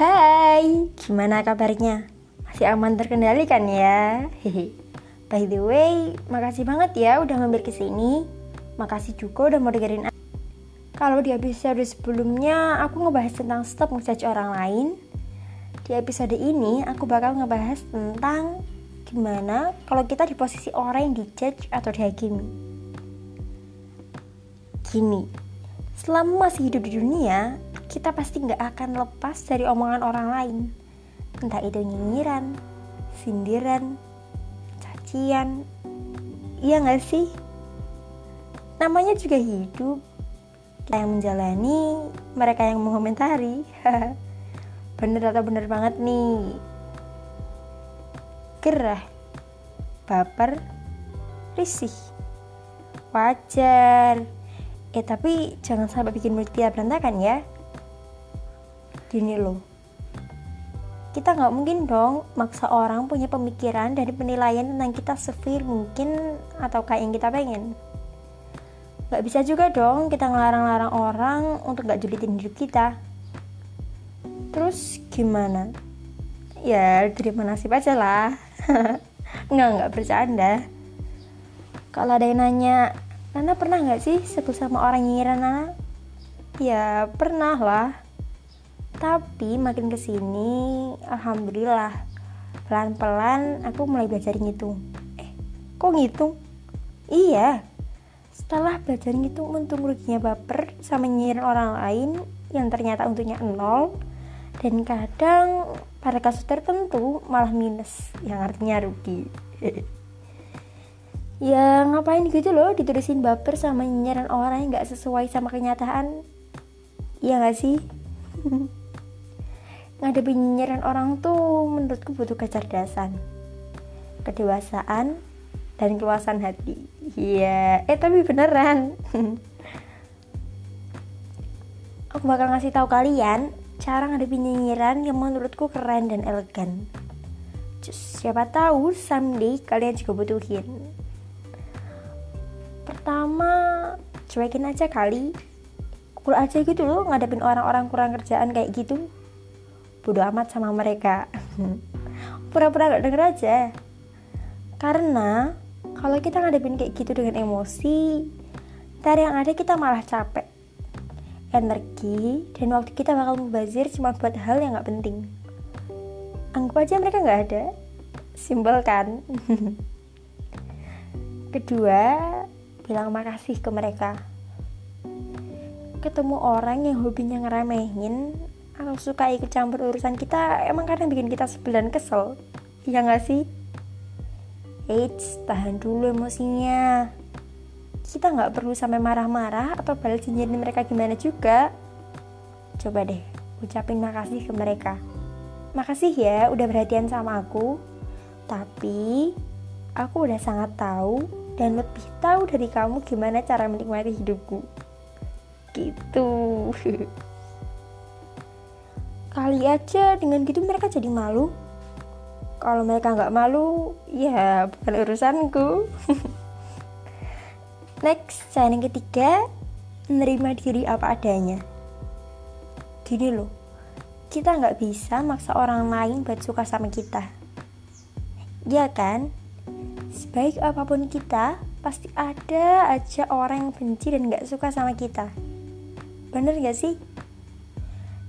Hai, gimana kabarnya? Masih aman terkendali kan ya? Hehe. By the way, makasih banget ya udah mampir ke sini. Makasih juga udah mau dengerin. Kalau di episode sebelumnya aku ngebahas tentang stop ngejudge orang lain. Di episode ini aku bakal ngebahas tentang gimana kalau kita di posisi orang yang dijudge atau dihakimi. Gini, selama masih hidup di dunia, kita pasti nggak akan lepas dari omongan orang lain. Entah itu nyinyiran, sindiran, cacian. Iya nggak sih? Namanya juga hidup. Kita yang menjalani, mereka yang mengomentari. bener atau bener banget nih? Gerah, baper, risih. Wajar. Eh tapi jangan sampai bikin mulut kita berantakan ya gini loh. Kita nggak mungkin dong maksa orang punya pemikiran dan penilaian tentang kita sefir mungkin atau kayak yang kita pengen. Nggak bisa juga dong kita ngelarang-larang orang untuk nggak julitin hidup kita. Terus gimana? Ya terima nasib aja lah. Nggak nggak bercanda. Kalau ada yang nanya Nana pernah nggak sih sebut sama orang nyinyir Nana? Ya pernah lah tapi makin ke sini alhamdulillah pelan-pelan aku mulai belajar ngitung. Eh kok ngitung? Iya setelah belajar ngitung untung ruginya baper sama nyirin orang lain yang ternyata untungnya nol. Dan kadang pada kasus tertentu malah minus yang artinya rugi. Ya ngapain gitu loh ditulisin baper sama nyinyiran orang yang gak sesuai sama kenyataan? Iya gak sih ngadepin nyinyiran orang tuh menurutku butuh kecerdasan kedewasaan dan keluasan hati. Iya. Eh tapi beneran. Aku bakal ngasih tahu kalian cara ngadepin nyinyiran yang menurutku keren dan elegan. Just, siapa tahu someday kalian juga butuhin. Pertama cuekin aja kali. Cool aja gitu loh ngadepin orang-orang kurang kerjaan kayak gitu bodo amat sama mereka. Pura-pura gak denger aja. Karena kalau kita ngadepin kayak gitu dengan emosi ntar yang ada kita malah capek. Energi dan waktu kita bakal mubazir cuma buat hal yang gak penting. Anggap aja mereka gak ada. Simbol kan? Kedua bilang makasih ke mereka. Ketemu orang yang hobinya ngeremehin kalau suka ikut campur urusan kita emang kadang bikin kita sebel dan kesel. Iya gak sih? Eits, tahan dulu emosinya. Kita nggak perlu sampai marah-marah atau balas cincin mereka gimana juga. Coba deh ucapin makasih ke mereka. Makasih ya udah perhatian sama aku. Tapi aku udah sangat tahu dan lebih tahu dari kamu gimana cara menikmati hidupku. Gitu kali aja dengan gitu mereka jadi malu. Kalau mereka nggak malu ya bukan urusanku. Next yang ketiga menerima diri apa adanya. Gini loh kita nggak bisa maksa orang lain buat suka sama kita. Ya kan? Sebaik apa pun kita pasti ada aja orang yang benci dan nggak suka sama kita. Bener gak sih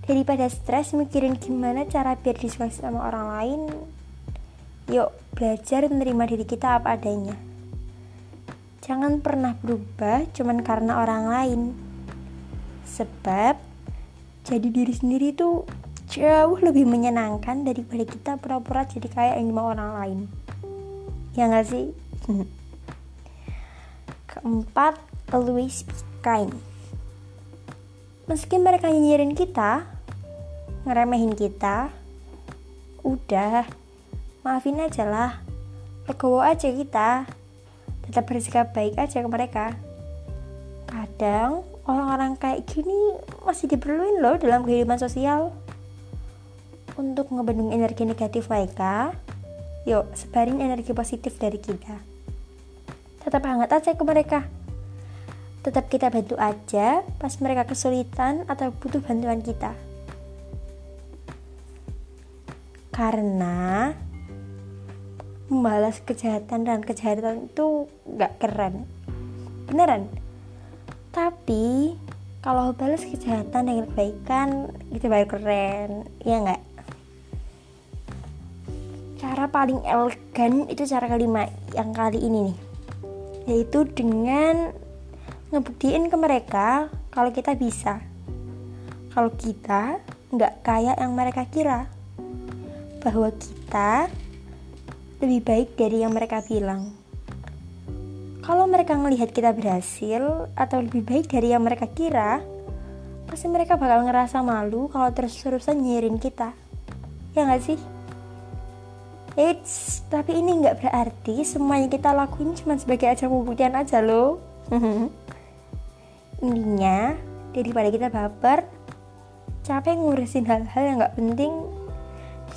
daripada stres mikirin gimana cara biar disukai sama orang lain yuk belajar menerima diri kita apa adanya. Jangan pernah berubah cuman karena orang lain. Sebab jadi diri sendiri itu jauh lebih menyenangkan daripada kita pura-pura jadi kayak yang mau orang lain. Ya gak sih? Keempat always be kind meski mereka nyinyirin kita ngeremehin kita udah maafin aja lah. Legowo aja kita. Tetap bersikap baik aja ke mereka. Kadang orang-orang kayak gini masih diperluin loh dalam kehidupan sosial. Untuk ngebendung energi negatif mereka yuk sebarin energi positif dari kita. Tetap hangat aja ke mereka Tetap kita bantu aja pas mereka kesulitan atau butuh bantuan kita. karena membalas kejahatan dan kejahatan itu nggak keren. Beneran. Tapi kalau balas kejahatan dengan kebaikan itu baru keren. Ya nggak? Cara paling elegan itu cara kelima yang kali ini nih. Yaitu dengan ngebuktiin ke mereka kalau kita bisa kalau kita nggak kayak yang mereka kira bahwa kita lebih baik dari yang mereka bilang. Kalau mereka melihat kita berhasil atau lebih baik dari yang mereka kira, pasti mereka bakal ngerasa malu kalau terus-terusan nyirin kita. Ya nggak sih? Eits, tapi ini nggak berarti semuanya kita lakuin cuma sebagai ajang pembuktian aja loh. Intinya, daripada kita baper, capek ngurusin hal-hal yang nggak penting,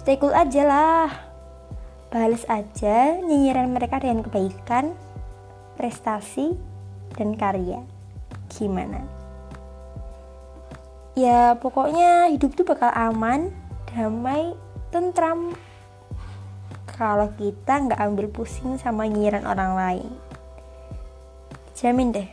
stay cool aja lah balas aja nyinyiran mereka dengan kebaikan, prestasi, dan karya. Gimana? Ya pokoknya hidup tuh bakal aman, damai, tentram kalau kita nggak ambil pusing sama nyinyiran orang lain. Jamin deh,